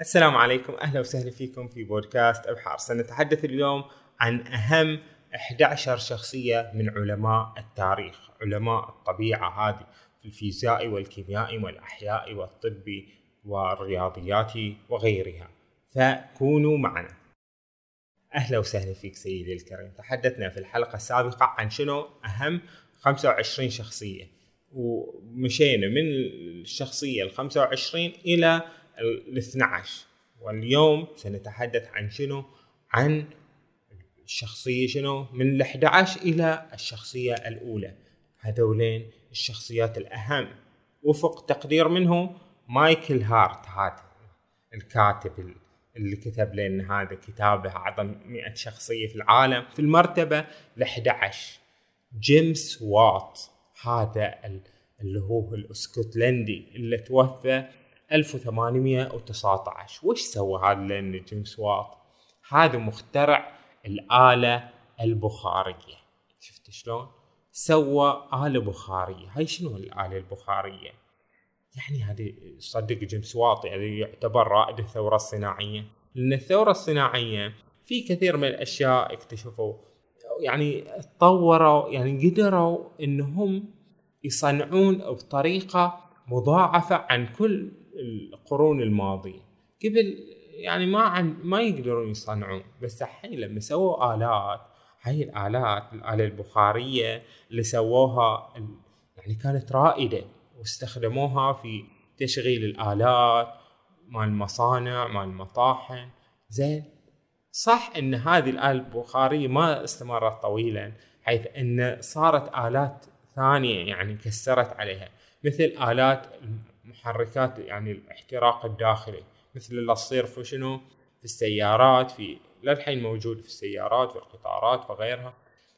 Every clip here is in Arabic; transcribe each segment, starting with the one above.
السلام عليكم أهلا وسهلا فيكم في بودكاست أبحار. سنتحدث اليوم عن أهم 11 شخصية من علماء التاريخ علماء الطبيعة هذه في الفيزياء والكيمياء والأحياء والطب والرياضيات وغيرها. فكونوا معنا. أهلا وسهلا فيك سيدي الكريم. تحدثنا في الحلقة السابقة عن شنو أهم 25 شخصية. ومشينا من الشخصية ال 25 إلى ال 12 واليوم سنتحدث عن شنو؟ عن الشخصية شنو؟ من ال 11 إلى الشخصية الأولى هذولين الشخصيات الأهم وفق تقدير منه مايكل هارت هذا الكاتب اللي كتب لنا هذا كتابه أعظم 100 شخصية في العالم في المرتبة ال 11 جيمس وات هذا اللي هو الأسكتلندي اللي توفى 1819 وش سوى هذا لأن جيمس وات؟ هذا مخترع الآلة البخارية. شفت شلون؟ سوى آلة بخارية. هاي شنو الآلة البخارية؟ يعني هذه صدق جيمس وات يعني يعتبر رائد الثورة الصناعية. لأن الثورة الصناعية في كثير من الأشياء اكتشفوا يعني تطوروا يعني قدروا إنهم يصنعون بطريقة مضاعفة عن كل القرون الماضية. قبل يعني ما عن ما يقدرون يصنعون بس الحين لما سووا آلات هاي الآلات الآلة البخارية اللي سووها يعني كانت رائدة واستخدموها في تشغيل الآلات مال المصانع مال المطاحن زين صح إن هذه الآلة البخارية ما استمرت طويلا حيث إن صارت آلات ثانية يعني كسرت عليها مثل آلات محركات يعني الاحتراق الداخلي مثل اللي تصير في شنو؟ في السيارات في للحين موجود في السيارات في القطارات وغيرها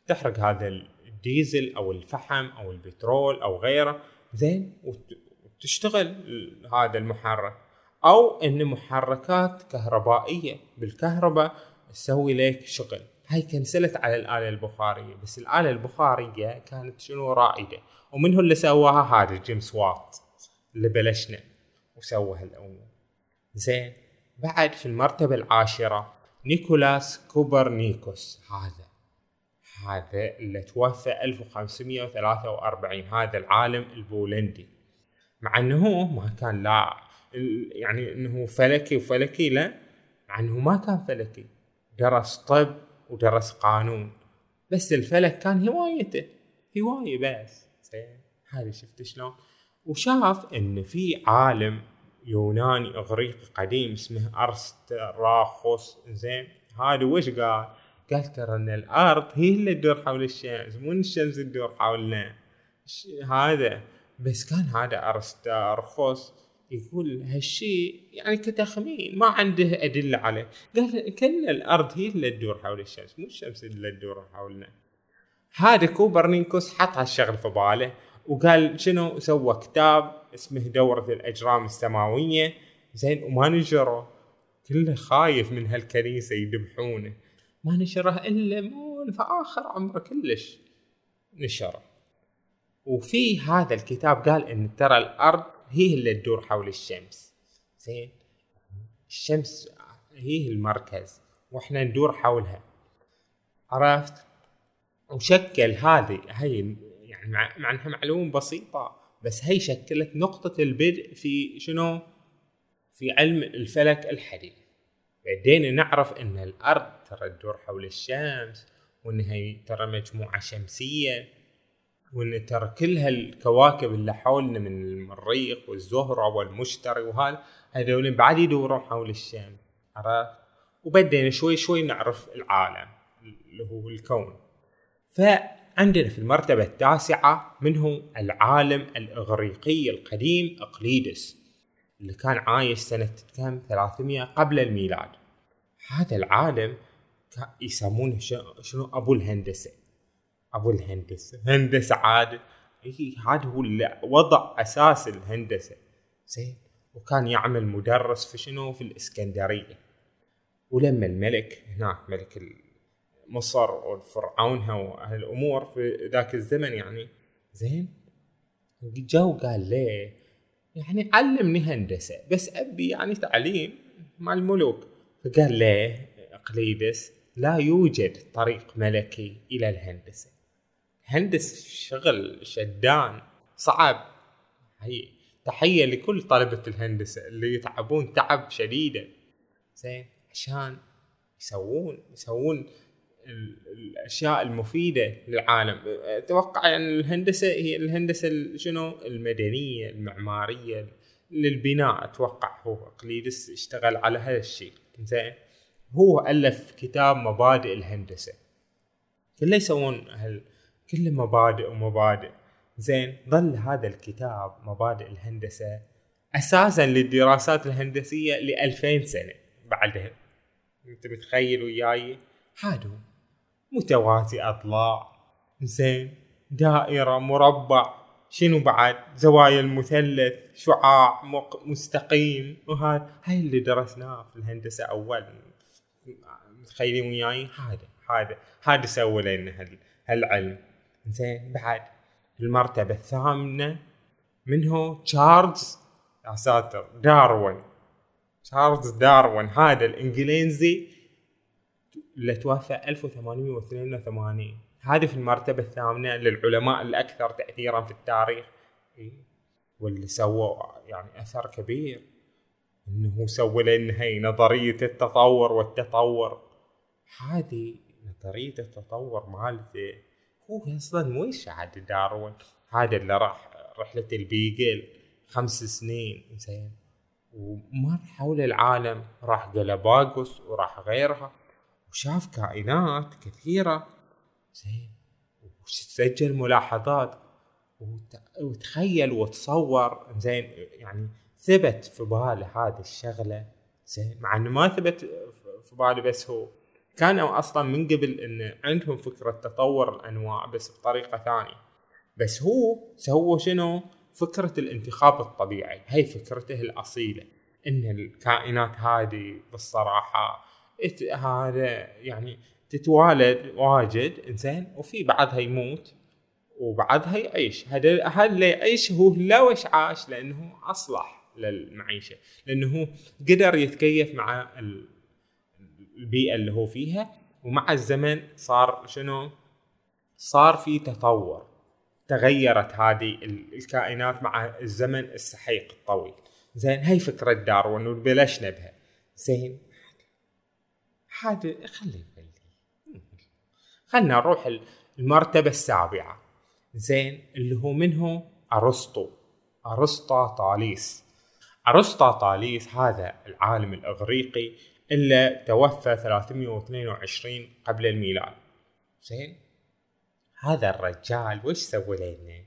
تحرق هذا الديزل أو الفحم أو البترول أو غيره زين وتشتغل هذا المحرك. أو إن محركات كهربائية بالكهرباء تسوي لك شغل. هاي كنسلت على الآلة البخارية بس الآلة البخارية كانت شنو؟ رائدة. ومن هو اللي سواها هذا جيمس وات. اللي بلشنا وسوى هالأمور. زين بعد في المرتبة العاشرة نيكولاس كوبرنيكوس هذا هذا اللي توفى 1543 هذا العالم البولندي. مع إنه ما كان لا يعني إنه فلكي وفلكي لا مع إنه ما كان فلكي. درس طب ودرس قانون بس الفلك كان هوايته هواية بس. زين هذه شفت شلون؟ وشاف إن في عالم يوناني أغريقي قديم اسمه أرستراخوس. زين هذا وش قال؟ قال ترى إن الأرض هي اللي تدور حول الشمس مو الشمس تدور حولنا. هذا. بس كان هذا أرستراخوس يقول هالشيء يعني كتخمين ما عنده أدلة عليه. قال كل الأرض هي اللي تدور حول الشمس مو الشمس اللي تدور حولنا. هذا كوبرنيكوس حط هالشغل في باله. وقال شنو سوى كتاب اسمه دورة الأجرام السماوية. زين وما نشره كله خايف من هالكنيسة يذبحونه. ما نشره إلا مو في آخر عمره كلش نشره وفي هذا الكتاب قال إن ترى الأرض هي اللي تدور حول الشمس. زين الشمس هي المركز وإحنا ندور حولها. عرفت؟ وشكل هذه هي مع, إنها معلومة بسيطة بس هي شكلت نقطة البدء في شنو؟ في علم الفلك الحديث بدينا نعرف إن الأرض ترى تدور حول الشمس وإن هي ترى مجموعة شمسية وإن ترى كل هالكواكب اللي حولنا من المريخ والزهرة والمشتري وهذا هذول بعد يدورون حول الشمس عرفت؟ وبدينا شوي شوي نعرف العالم اللي هو الكون ف عندنا في المرتبة التاسعة منه العالم الإغريقي القديم أقليدس اللي كان عايش سنة كم؟ 300 قبل الميلاد. هذا العالم يسمونه شنو؟ أبو الهندسة. أبو الهندسة. هندسة عاد. هذا هو اللي وضع أساس الهندسة. زين. وكان يعمل مدرس في شنو؟ في الإسكندرية. ولما الملك هناك ملك مصر وفرعونها وهالامور في ذاك الزمن يعني. زين؟ جو قال ليه يعني علمني هندسة بس أبي يعني تعليم مال الملوك فقال له أقليدس لا يوجد طريق ملكي إلى الهندسة. هندس شغل شدان صعب. هي تحية لكل طلبة الهندسة اللي يتعبون تعب شديدا. زين؟ عشان يسوون يسوون الأشياء المفيدة للعالم. أتوقع يعني الهندسة هي الهندسة شنو؟ المدنية المعمارية للبناء أتوقع هو. أقليدس اشتغل على هذا الشيء. زين؟ هو ألف كتاب مبادئ الهندسة. كله يسوون هال كله مبادئ ومبادئ. زين؟ ظل هذا الكتاب مبادئ الهندسة أساسا للدراسات الهندسية ل 2000 سنة بعدها. أنت متخيل وياي؟ هادو متوازي اضلاع زين دائرة مربع. شنو بعد؟ زوايا المثلث شعاع مستقيم. وهذا هاي اللي درسناه في الهندسة أول. متخيلين وياي؟ هذا هذا هذا سوى لنا هالعلم. زين بعد. المرتبة الثامنة منه تشارلز يا ساتر داروين. تشارلز داروين. هذا الإنجليزي اللي توفى 1882 هذه في المرتبة الثامنة للعلماء الأكثر تأثيرا في التاريخ. واللي سووا يعني أثر كبير. إنه سوى لنا هي نظرية التطور والتطور. هذه نظرية التطور مالته هو أصلا وش عاد داروين. هذا اللي راح رحلة البيجل. خمس سنين. زين. ومر حول العالم. راح جلاباغوس وراح غيرها. وشاف كائنات كثيرة. زين. وسجل ملاحظات. وتخيل وتصور. زين يعني ثبت في باله هذه الشغلة. زين. مع إنه ما ثبت في باله بس هو كانوا أصلا من قبل إن عندهم فكرة تطور الأنواع بس بطريقة ثانية. بس هو سوى شنو؟ فكرة الانتخاب الطبيعي. هي فكرته الأصيلة. إن الكائنات هذه بالصراحة هذا يعني تتوالد واجد إنزين؟ وفي بعضها يموت وبعضها يعيش. هذا اللي يعيش هو لوش عاش لأنه أصلح للمعيشة. لأنه قدر يتكيف مع البيئة اللي هو فيها. ومع الزمن صار شنو؟ صار في تطور. تغيرت هذه الكائنات مع الزمن السحيق الطويل. زين هي فكرة داروين وبلشنا بها. زين هذا خلي خلنا نروح المرتبة السابعة. زين اللي هو منه أرسطو. أرسطا طاليس أرسطا طاليس هذا العالم الإغريقي اللي توفى 322 قبل الميلاد. زين؟ هذا الرجال وش سوى لنا؟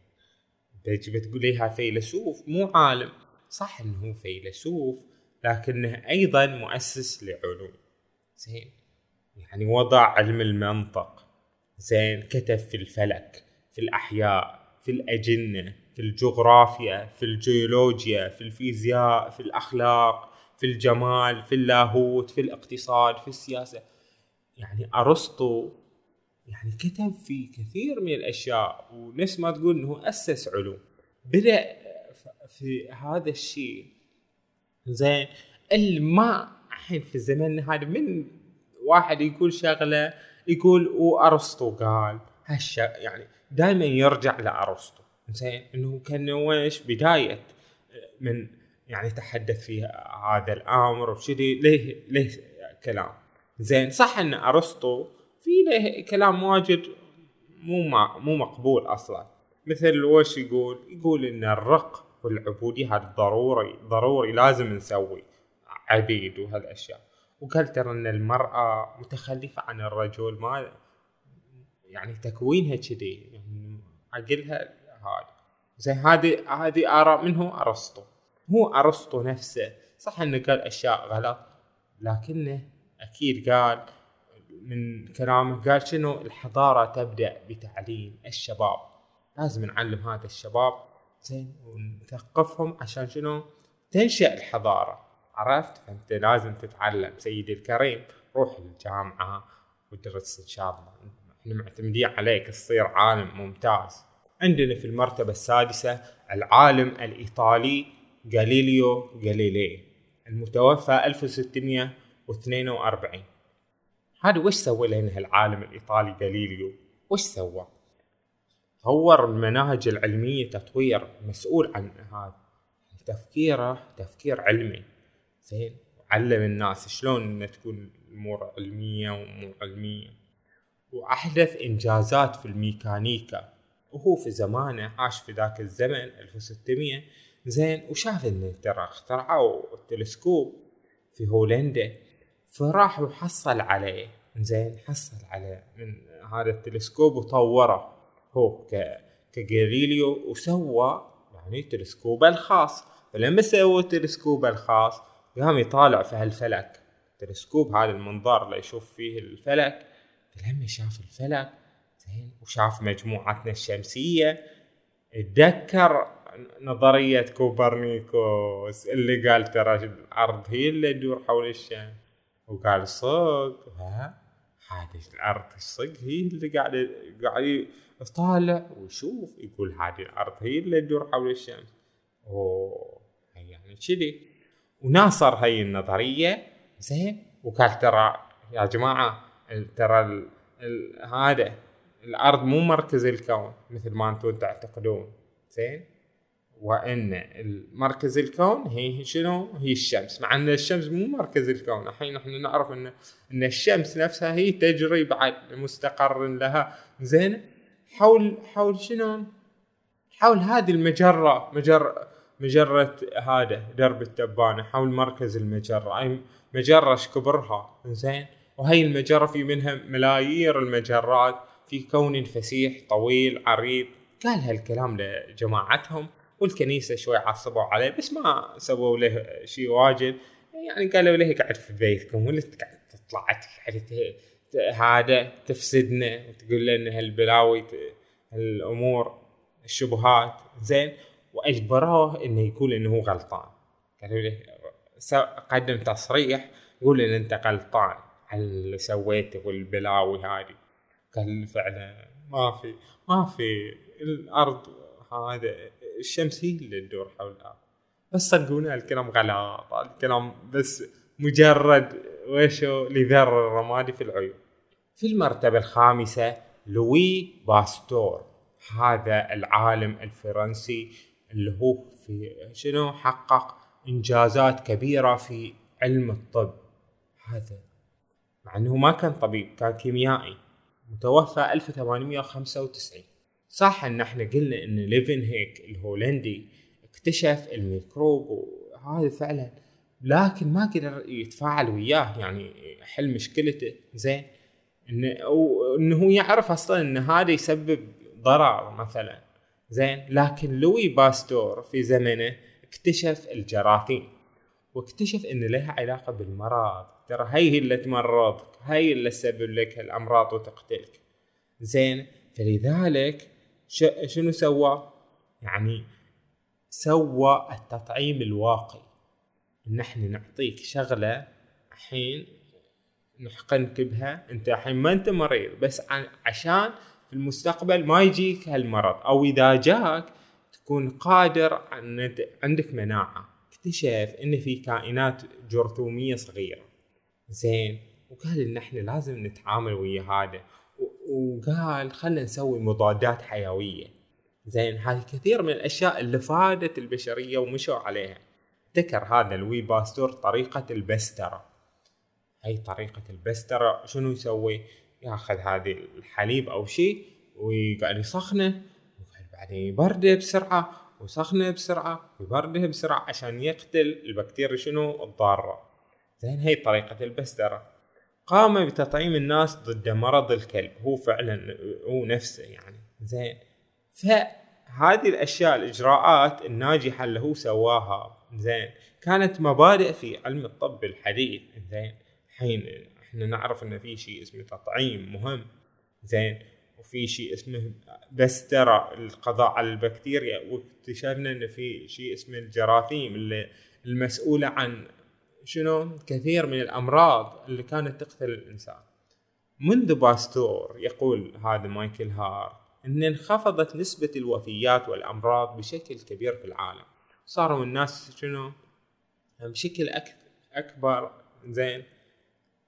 تجي بتقول فيلسوف؟ مو عالم. صح إنه فيلسوف لكنه أيضا مؤسس لعلوم. زين. يعني وضع علم المنطق زين كتب في الفلك في الأحياء في الأجنة في الجغرافيا في الجيولوجيا في الفيزياء في الأخلاق في الجمال في اللاهوت في الاقتصاد في السياسة. يعني أرسطو يعني كتب في كثير من الأشياء ونفس ما تقول أنه أسس علوم. بدأ في هذا الشيء زين. اللي ما الحين في زمننا هذا من واحد يقول شغلة يقول وارسطو قال؟ هالش يعني دائما يرجع لأرسطو. زين إنه كان ويش بداية من يعني تحدث في هذا الأمر وشذي ليه ليه كلام؟ زين صح إن أرسطو في له كلام واجد مو مو مقبول أصلا. مثل وش يقول؟ يقول إن الرق والعبودية هذا ضروري ضروري لازم نسوي عبيد وهالأشياء. وقال ترى إن المرأة متخلفة عن الرجل ما يعني تكوينها كذي يعني عقلها هذا زين هذه هذه آراء منه أرسطو. هو أرسطو نفسه. صح إنه قال أشياء غلط لكنه أكيد قال من كلامه قال شنو؟ الحضارة تبدأ بتعليم الشباب. لازم نعلم هذا الشباب زين ونثقفهم عشان شنو؟ تنشأ الحضارة. عرفت؟ فأنت لازم تتعلم. سيدي الكريم روح الجامعة ودرس إن شاء الله. إحنا معتمدين عليك. تصير عالم ممتاز. عندنا في المرتبة السادسة العالم الإيطالي غاليليو غاليلي المتوفى 1642 هذا وش سوى لنا العالم الإيطالي جاليليو وش سوى؟ طور المناهج العلمية تطوير مسؤول عن هذا. تفكيره تفكير علمي. زين. علم الناس شلون ان تكون الأمور علمية ومو علمية. وأحدث إنجازات في الميكانيكا. وهو في زمانه عاش في ذاك الزمن 1600 زين وشاف ان ترى اخترعوا التلسكوب في هولندا. فراح وحصل عليه. زين حصل على من هذا التلسكوب وطوره. هو كجاليليو وسوى يعني تلسكوبه الخاص. فلما سوى تلسكوبه الخاص قام يطالع في هالفلك تلسكوب هذا المنظار اللي يشوف فيه الفلك فلما شاف الفلك زين وشاف مجموعتنا الشمسية اتذكر نظرية كوبرنيكوس اللي قال ترى الأرض هي اللي تدور حول الشمس. وقال صدق ها هذه الأرض الصدق هي اللي قاعد قاعد يطالع ويشوف يقول هذه الأرض هي اللي تدور حول الشمس. أوه يعني كذي. وناصر هاي النظرية زين؟ وقال ترى يا جماعة ترى هذا الأرض مو مركز الكون مثل ما أنتم تعتقدون زين؟ وإن مركز الكون هي شنو؟ هي الشمس مع إن الشمس مو مركز الكون. الحين إحنا نعرف ان إن الشمس نفسها هي تجري بعد مستقر لها زين؟ حول حول شنو؟ حول هذه المجرة مجرة مجرة هذا درب التبانة حول مركز المجرة. أي مجرة كبرها؟ زين وهي المجرة في منها ملايير المجرات في كون فسيح طويل عريض. قال هالكلام لجماعتهم والكنيسة شوي عصبوا عليه بس ما سووا له شيء واجد. يعني قالوا له قاعد في بيتكم ولا قاعد تطلع هذا تفسدنا وتقول لنا هالبلاوي الأمور الشبهات. زين واجبروه إنه يقول إنه هو غلطان. قالوا له قدم تصريح قول إن أنت غلطان على اللي سويته والبلاوي هذه. قال فعلا ما في ما في الأرض هذا الشمس هي اللي تدور حول الأرض. بس صدقونا الكلام غلط الكلام بس مجرد وشو لذر الرمادي في العيون. في المرتبة الخامسة لوي باستور هذا العالم الفرنسي اللي هو في شنو حقق إنجازات كبيرة في علم الطب. هذا. مع إنه ما كان طبيب كان كيميائي. متوفى 1895 صح إن إحنا قلنا إن ليفنهوك الهولندي اكتشف الميكروب وهذا فعلا لكن ما قدر يتفاعل وياه. يعني يحل مشكلته زين. انه انه يعرف أصلا إن هذا يسبب ضرر مثلا. زين لكن لوي باستور في زمنه اكتشف الجراثيم واكتشف إن لها علاقة بالمرض. ترى هي اللي تمرضك هي اللي تسبب لك الأمراض وتقتلك. زين فلذلك شنو سوى؟ يعني سوى التطعيم الواقي. ان إحنا نعطيك شغلة الحين نحقنك بها. أنت الحين ما أنت مريض بس عشان في المستقبل ما يجيك هالمرض. أو إذا جاك تكون قادر أن عندك مناعة. اكتشف إن في كائنات جرثومية صغيرة. زين. وقال إن إحنا لازم نتعامل ويا هذا. وقال خلينا نسوي مضادات حيوية. زين. هذه كثير من الأشياء اللي فادت البشرية ومشوا عليها. ابتكر هذا لوي باستور طريقة البسترة. هي طريقة البسترة شنو يسوي ياخذ هذه الحليب أو شيء ويقعد يسخنه ويقعد بعدين يبرده بسرعة ويسخنه بسرعة ويبرده بسرعة عشان يقتل البكتيريا شنو؟ الضارة. زين هي طريقة البسترة. قام بتطعيم الناس ضد مرض الكلب هو فعلا هو نفسه يعني. زين فهذه الأشياء الإجراءات الناجحة اللي هو سواها زين كانت مبادئ في علم الطب الحديث. زين الحين إحنا نعرف إن في شيء اسمه تطعيم مهم زين؟ وفي شيء اسمه بسترة القضاء على البكتيريا واكتشفنا إن في شيء اسمه الجراثيم اللي المسؤولة عن شنو؟ كثير من الأمراض اللي كانت تقتل الإنسان. منذ باستور يقول هذا مايكل هارت إن انخفضت نسبة الوفيات والأمراض بشكل كبير في العالم. صاروا الناس شنو؟ بشكل أكبر زين؟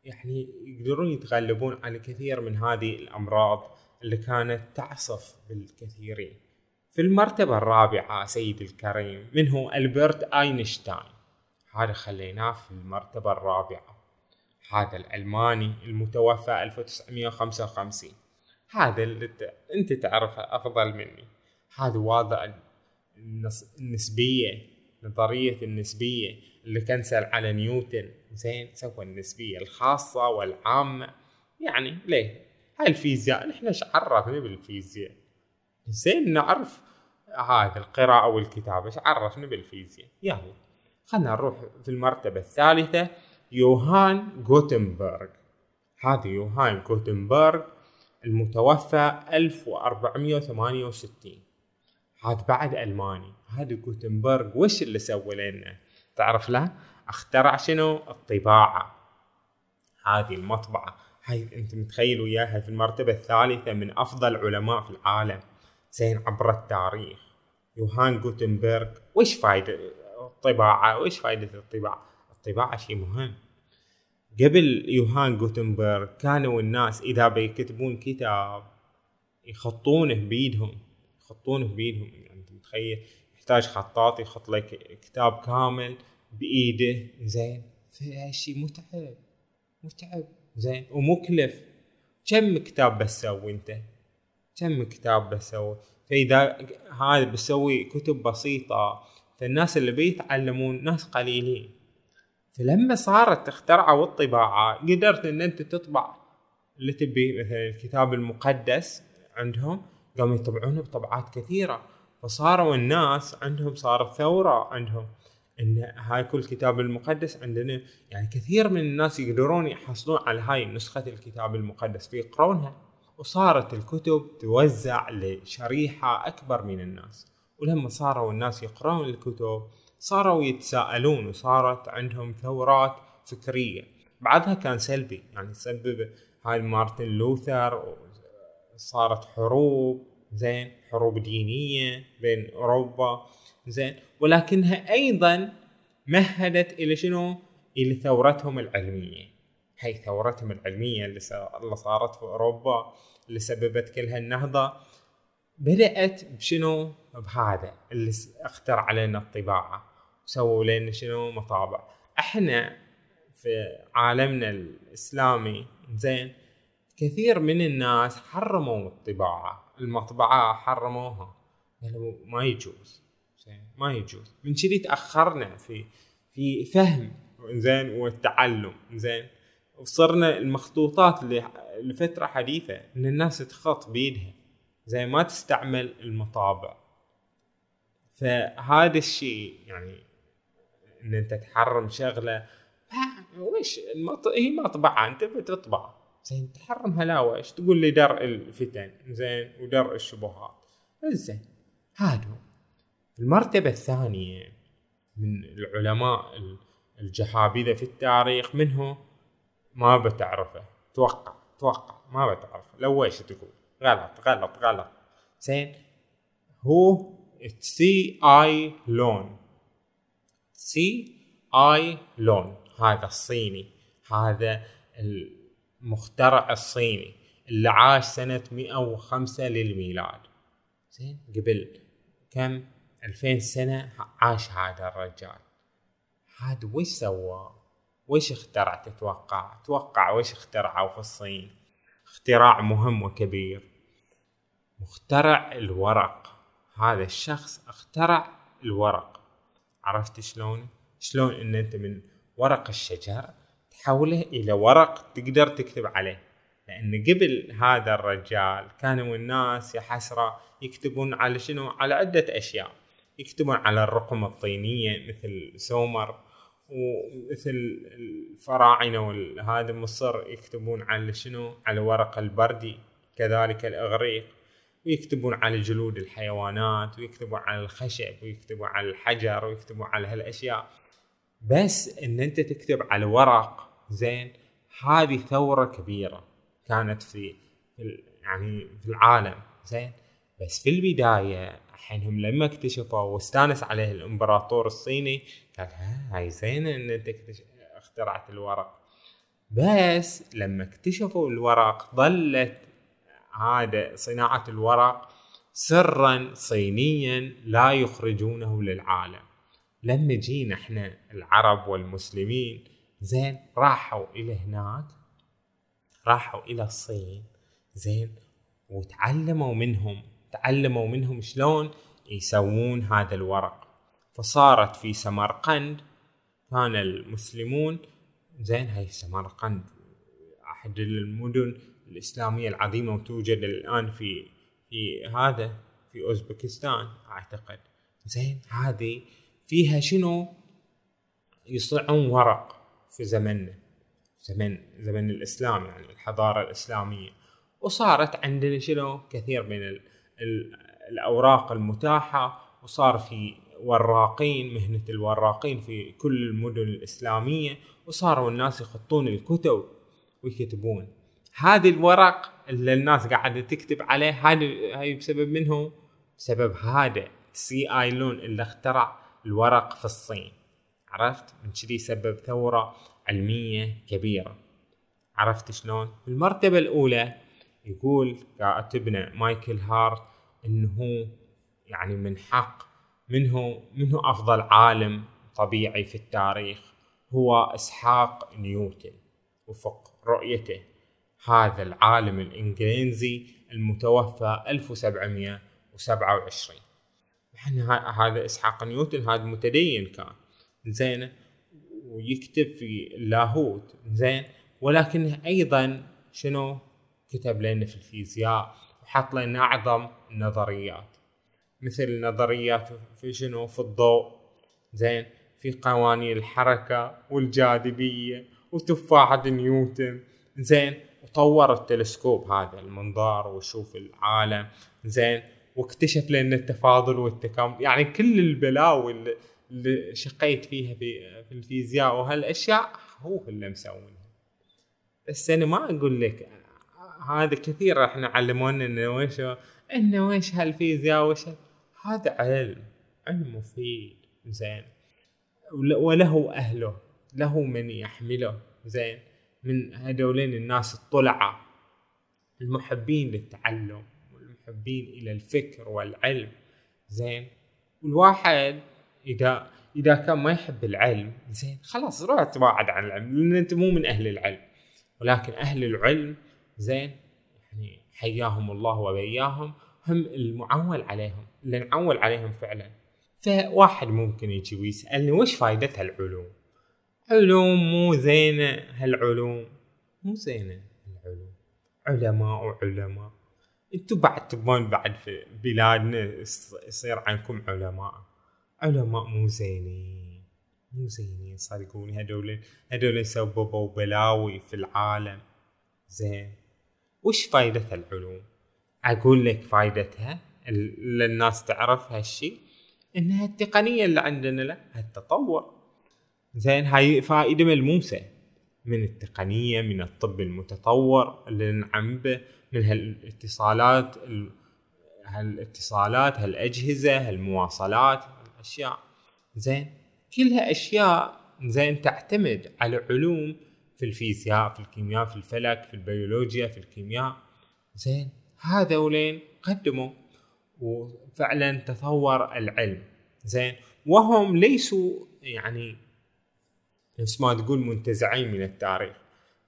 يعني يقدرون يتغلبون على كثير من هذه الأمراض اللي كانت تعصف بالكثيرين. في المرتبة الرابعة سيد الكريم من هو ألبرت أينشتاين؟ هذا خليناه في المرتبة الرابعة. هذا الألماني المتوفى 1955 هذا اللي أنت تعرفه أفضل مني. هذا واضع النسبية نظرية النسبية. اللي كنسل على نيوتن زين سوى النسبية الخاصة والعامة. يعني ليه؟ هاي الفيزياء نحن إيش عرفنا بالفيزياء؟ زين نعرف هذا القراءة والكتابة إيش عرفنا بالفيزياء؟ يلا خلنا نروح في المرتبة الثالثة يوهان جوتنبرغ هذا يوهان جوتنبرغ المتوفى 1468 هذا بعد ألماني. هذا جوتنبرغ وش اللي سوى لنا؟ تعرف له؟ أخترع شنو؟ الطباعة. هذه المطبعة. هاي أنت متخيل وياها في المرتبة الثالثة من أفضل علماء في العالم. زين عبر التاريخ. يوهان جوتنبرغ وش فايدة الطباعة؟ وش فايدة الطباعة؟ الطباعة شيء مهم. قبل يوهان جوتنبرغ كانوا الناس إذا بيكتبون كتاب يخطونه بيدهم. يخطونه بيدهم. يعني أنت متخيل؟ يحتاج خطاط يخط لك كتاب كامل بإيده. زين. فشي متعب متعب. زين. ومكلف. كم كتاب بسوي أنت؟ كم كتاب بسوي فإذا هذا بسوي كتب بسيطة فالناس اللي بيتعلمون ناس قليلين. فلما صارت اخترعوا الطباعة قدرت إن أنت تطبع اللي تبي مثلا الكتاب المقدس عندهم قاموا يطبعونه بطبعات كثيرة. فصاروا الناس عندهم صارت ثورة عندهم. إن هاي كل كتاب المقدس عندنا يعني كثير من الناس يقدرون يحصلون على هاي نسخة الكتاب المقدس فيقرونها وصارت الكتب توزع لشريحة أكبر من الناس. ولما صاروا الناس يقرون الكتب صاروا يتساءلون وصارت عندهم ثورات فكرية. بعضها كان سلبي يعني سبب هاي مارتن لوثر صارت حروب. زين حروب دينية بين أوروبا زين ولكنها أيضا مهدت إلى شنو؟ إلى ثورتهم العلمية هي ثورتهم العلمية اللي صارت في أوروبا اللي سببت كل هالنهضة بدأت بشنو؟ بهذا اللي اخترع علينا الطباعة سووا لنا شنو؟ مطابع إحنا في عالمنا الإسلامي زين كثير من الناس حرموا الطباعة المطبعة حرموها. قالوا ما يجوز. ما يجوز. من كذي تأخرنا في في فهم زين والتعلم زين. وصرنا المخطوطات اللي لفترة حديثة إن الناس تخط بيدها. زي ما تستعمل المطابع. فهذا الشيء يعني إن أنت تحرم شغلة. وش المط... هي مطبعة أنت بتطبع. زين تحرمها لا وش؟ تقول لي درء الفتن زين ودرء الشبهات. زين هذا المرتبة الثانية من العلماء الجهابذة في التاريخ منه ما بتعرفه. توقع توقع ما بتعرفه. لو إيش تقول؟ غلط غلط غلط. زين هو تساي لون. تساي لون. هذا الصيني. هذا المخترع الصيني اللي عاش سنة 105 للميلاد. زين قبل كم؟ ألفين سنة عاش هذا الرجال. هذا وش سوى؟ وش اخترع؟ تتوقع؟ توقع وش اخترعوا في الصين؟ اختراع مهم وكبير. مخترع الورق. هذا الشخص اخترع الورق. عرفت شلون؟ شلون إن أنت من ورق الشجر تحوله إلى ورق تقدر تكتب عليه. لأن قبل هذا الرجال كانوا الناس يا حسرة يكتبون على شنو؟ على عدة أشياء. يكتبون على الرقم الطينية مثل سومر ومثل الفراعنة وهذا مصر يكتبون على شنو؟ على ورق البردي كذلك الإغريق. ويكتبون على جلود الحيوانات ويكتبون على الخشب ويكتبون على الحجر ويكتبون على هالأشياء. بس إن أنت تكتب على ورق زين هذه ثورة كبيرة كانت في يعني في العالم زين؟ بس في البداية حينهم لما اكتشفوا واستانس عليه الإمبراطور الصيني قال ها هاي زينه إن أنت اخترعت الورق. بس لما اكتشفوا الورق ظلت هذا صناعة الورق سرا صينيا لا يخرجونه للعالم. لما جينا إحنا العرب والمسلمين زين راحوا إلى هناك راحوا إلى الصين زين وتعلموا منهم تعلموا منهم شلون يسوون هذا الورق. فصارت في سمرقند كان المسلمون زين هاي سمرقند أحد المدن الإسلامية العظيمة وتوجد الآن في في هذا في أوزبكستان أعتقد. زين هذه فيها شنو؟ يصنعون ورق. في زمننا زمن زمن الإسلام يعني الحضارة الإسلامية. وصارت عندنا شنو؟ كثير من ال ال الأوراق المتاحة وصار في وراقين مهنة الوراقين في كل المدن الإسلامية وصاروا الناس يخطون الكتب ويكتبون. هذه الورق اللي الناس قاعدة تكتب عليه هذه هاي بسبب منه؟ بسبب هذا. تساي لون اللي اخترع الورق في الصين. عرفت؟ من كذي سبب ثورة علمية كبيرة. عرفت شلون؟ المرتبة الأولى يقول كاتبنا مايكل هارت إنه يعني من حق منه منه أفضل عالم طبيعي في التاريخ هو إسحاق نيوتن. وفق رؤيته هذا العالم الإنجليزي المتوفى 1727 إحنا هذا إسحاق نيوتن هذا متدين كان. زين ويكتب في اللاهوت زين. ولكن أيضا شنو؟ كتب لنا في الفيزياء وحط لنا أعظم النظريات مثل نظريات في شنو؟ في الضوء زين. في قوانين الحركة والجاذبية وتفاحة نيوتن زين. وطور التلسكوب هذا المنظار ويشوف العالم زين. واكتشف لنا التفاضل والتكامل يعني كل البلاوي اللي, شقيت فيها في, في الفيزياء وهالأشياء هو اللي مسوينها. بس أنا ما أقول لك هذا كثير إحنا علمونا إنه وش إنه وش هالفيزياء وش هذا علم علم مفيد زين. وله أهله له من يحمله زين. من هذولين الناس الطلعة المحبين للتعلم والمحبين إلى الفكر والعلم زين. والواحد إذا إذا كان ما يحب العلم زين خلاص روح تباعد عن العلم لأن أنت مو من أهل العلم. ولكن أهل العلم زين يعني حياهم الله وبياهم هم المعول عليهم اللي نعول عليهم فعلا. فواحد ممكن يجي ويسألني وش فايدة هالعلوم علوم مو زينة هالعلوم. مو زينة العلوم علماء وعلماء. انتو بعد تبون بعد في بلادنا يصير عنكم علماء. علماء مو زينين مو زينين صدقوني هدول هدول سببوا بلاوي في العالم. زين وش فايدة العلوم؟ أقول لك فائدتها اللي الناس تعرف هالشي إنها التقنية اللي عندنا له التطور زين هاي فائدة ملموسة. من التقنية من الطب المتطور اللي نعم به من هالاتصالات هالاتصالات هالأجهزة هالمواصلات. الاشياء زين كلها اشياء زين تعتمد على علوم في الفيزياء في الكيمياء في الفلك في البيولوجيا في الكيمياء. زين هذولين قدموا وفعلا تطور العلم. زين وهم ليسوا يعني نفس ما تقول منتزعين من التاريخ.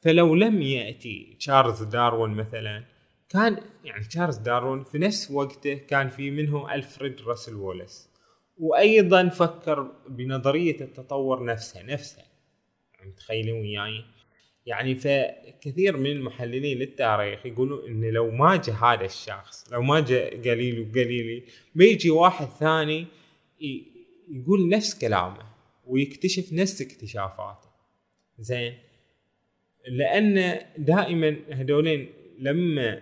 فلو لم يأتي تشارلز داروين مثلا كان يعني تشارلز داروين في نفس وقته كان في منه ألفريد راسل وولس وأيضا فكر بنظرية التطور نفسها نفسها. يعني تخيلون وياي. يعني فكثير من المحللين للتاريخ يقولون إن لو ما جاء هذا الشخص لو ما جاء قليل وقليلي بيجي واحد ثاني يقول نفس كلامه ويكتشف نفس اكتشافاته. زين؟ لأن دائما هذولين لما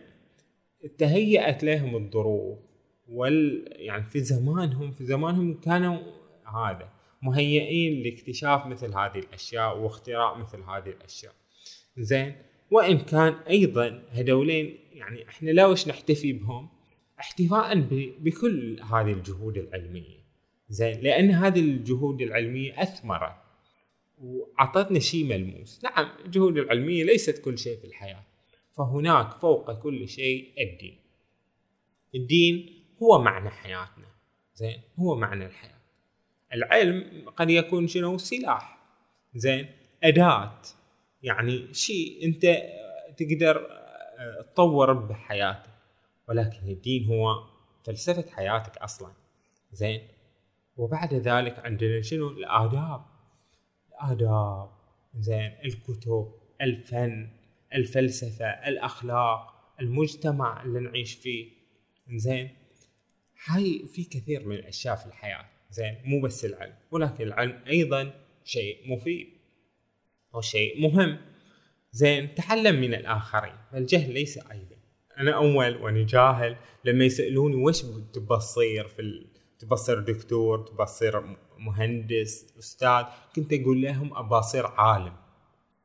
تهيأت لهم الظروف وال يعني في زمانهم في زمانهم كانوا هذا مهيئين لاكتشاف مثل هذه الأشياء واختراع مثل هذه الأشياء. زين؟ وإن كان أيضا هذولين يعني إحنا لا وش نحتفي بهم؟ احتفاء بكل هذه الجهود العلمية. زين؟ لأن هذه الجهود العلمية اثمرت وعطتنا شيء ملموس. نعم الجهود العلمية ليست كل شيء في الحياة. فهناك فوق كل شيء الدين. الدين هو معنى حياتنا. زين هو معنى الحياة. العلم قد يكون شنو؟ سلاح. زين أداة. يعني شيء أنت تقدر آه، تطور بحياتك. ولكن الدين هو فلسفة حياتك أصلا. زين وبعد ذلك عندنا شنو؟ الآداب. الآداب. زين الكتب الفن الفلسفة الأخلاق المجتمع اللي نعيش فيه. زين هاي في كثير من الأشياء في الحياة زين؟ مو بس العلم ولكن العلم أيضا شيء مفيد هو شيء مهم. زين؟ تعلم من الآخرين الجهل ليس عيبا. أنا أول وأنا جاهل لما يسألوني وش تبى تصير في ال... تبى تصير دكتور تبى تصير مهندس أستاذ كنت أقول لهم أبى أصير عالم.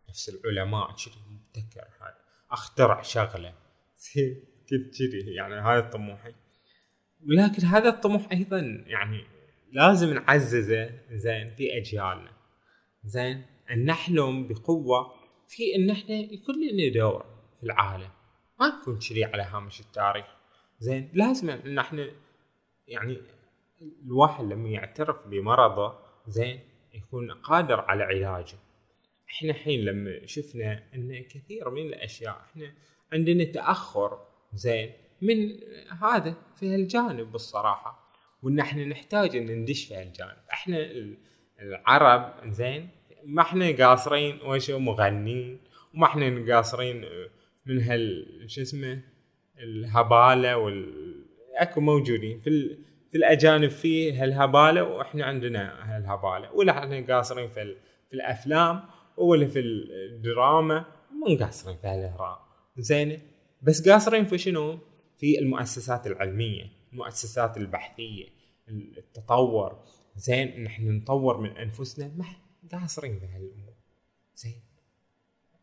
نفس العلماء كذي مبتكر هذا. أخترع شغلة. كنت كذي يعني هذا طموحي ولكن هذا الطموح أيضا يعني لازم نعززه. زين في أجيالنا. زين أن نحلم بقوة في أن إحنا يكون لنا دور في العالم. ما نكون كذي على هامش التاريخ. زين لازم أن إحنا يعني الواحد لما يعترف بمرضه زين يكون قادر على علاجه. إحنا الحين لما شفنا أن كثير من الأشياء إحنا عندنا تأخر. زين من هذا في هالجانب بالصراحه وإن إحنا نحتاج إن ندش في هالجانب. إحنا العرب زين ما إحنا قاصرين وش مغنين وما إحنا قاصرين من هال شو اسمه الهبالة وال أكو موجودين. في ال... في الأجانب في هالهبالة وإحنا عندنا هالهبالة. ولا إحنا قاصرين في ال... في الأفلام ولا في الدراما مو قاصرين في هالاهراء زين بس قاصرين في شنو؟ في المؤسسات العلمية المؤسسات البحثية التطور. زين نحن نطور من أنفسنا ما قاصرين في هالأمور. زين.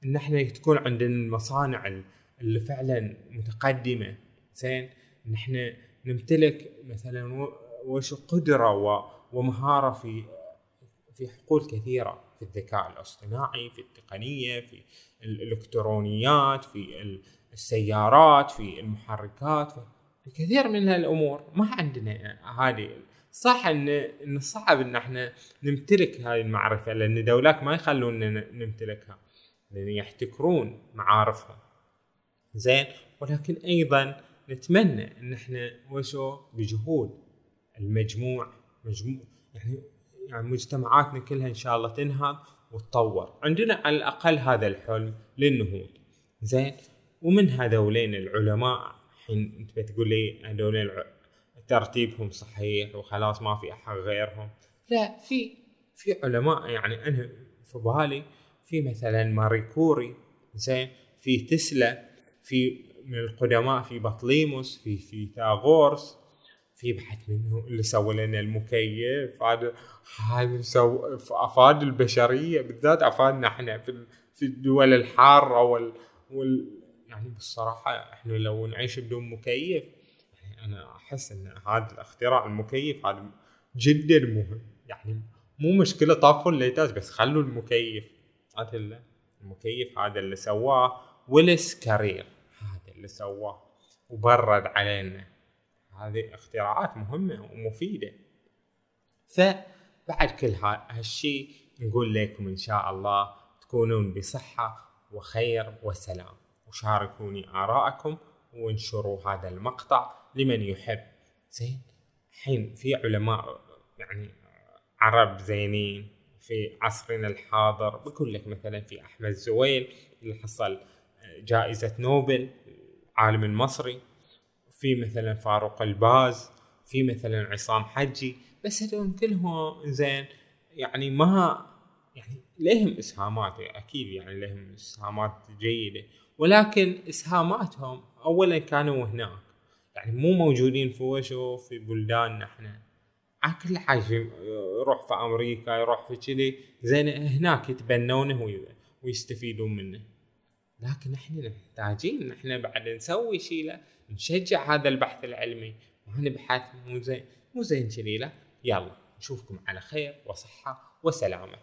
ان إحنا تكون عندنا المصانع اللي فعلا متقدمة. زين. ان إحنا نمتلك مثلا وش قدرة ومهارة في في حقول كثيرة. في الذكاء الاصطناعي في التقنية في الإلكترونيات في السيارات في المحركات في كثير من هالامور ما عندنا هذه. صح إن إن صعب إن إحنا نمتلك هذه المعرفة لأن دولات ما يخلونا نمتلكها. لأن يحتكرون معارفهم زين. ولكن أيضا نتمنى إن إحنا وشو بجهود. المجموع مجموع يعني يعني مجتمعاتنا كلها إن شاء الله تنهض وتطور. عندنا على الأقل هذا الحلم للنهوض. زين. ومن هذولين العلماء الحين أنت بتقول لي هذولين ترتيبهم صحيح وخلاص ما في أحد غيرهم. لا في في علماء يعني أنا في بالي في مثلا ماري كوري زين في تسلا في من القدماء في بطليموس في في ثاغورس في بحث منه اللي سوى لنا المكيف هذا هذا أفاد البشرية بالذات أفادنا إحنا في في الدول الحارة وال يعني بالصراحه إحنا لو نعيش بدون مكيف يعني أنا أحس إن هذا الاختراع المكيف هذا جدا مهم. يعني مو مشكلة طافوا الليتات بس خلوا المكيف هذا المكيف هذا اللي سواه ويلس كارير هذا اللي سواه وبرد علينا. هذه اختراعات مهمة ومفيدة. فبعد كل هالشيء نقول لكم إن شاء الله تكونون بصحة وخير وسلام. وشاركوني آراءكم وانشروا هذا المقطع لمن يحب. زين الحين في علماء يعني عرب زينين في عصرنا الحاضر بقول لك مثلا في أحمد زويل اللي حصل جائزة نوبل عالم المصري في مثلا فاروق الباز في مثلا عصام حجي بس هذول كلهم زين يعني ما يعني لهم إسهامات أكيد يعني لهم إسهامات جيدة. ولكن إسهاماتهم اولا كانوا هناك. يعني مو موجودين في وشو في بلداننا إحنا كل حاجة يروح في أمريكا يروح في كذي زين هناك يتبنونه ويستفيدون منه. لكن إحنا محتاجين إحنا بعد نسوي شيء نشجع هذا البحث العلمي. ما نبحث مو زين مو زين لا. يلا نشوفكم على خير وصحة وسلامة.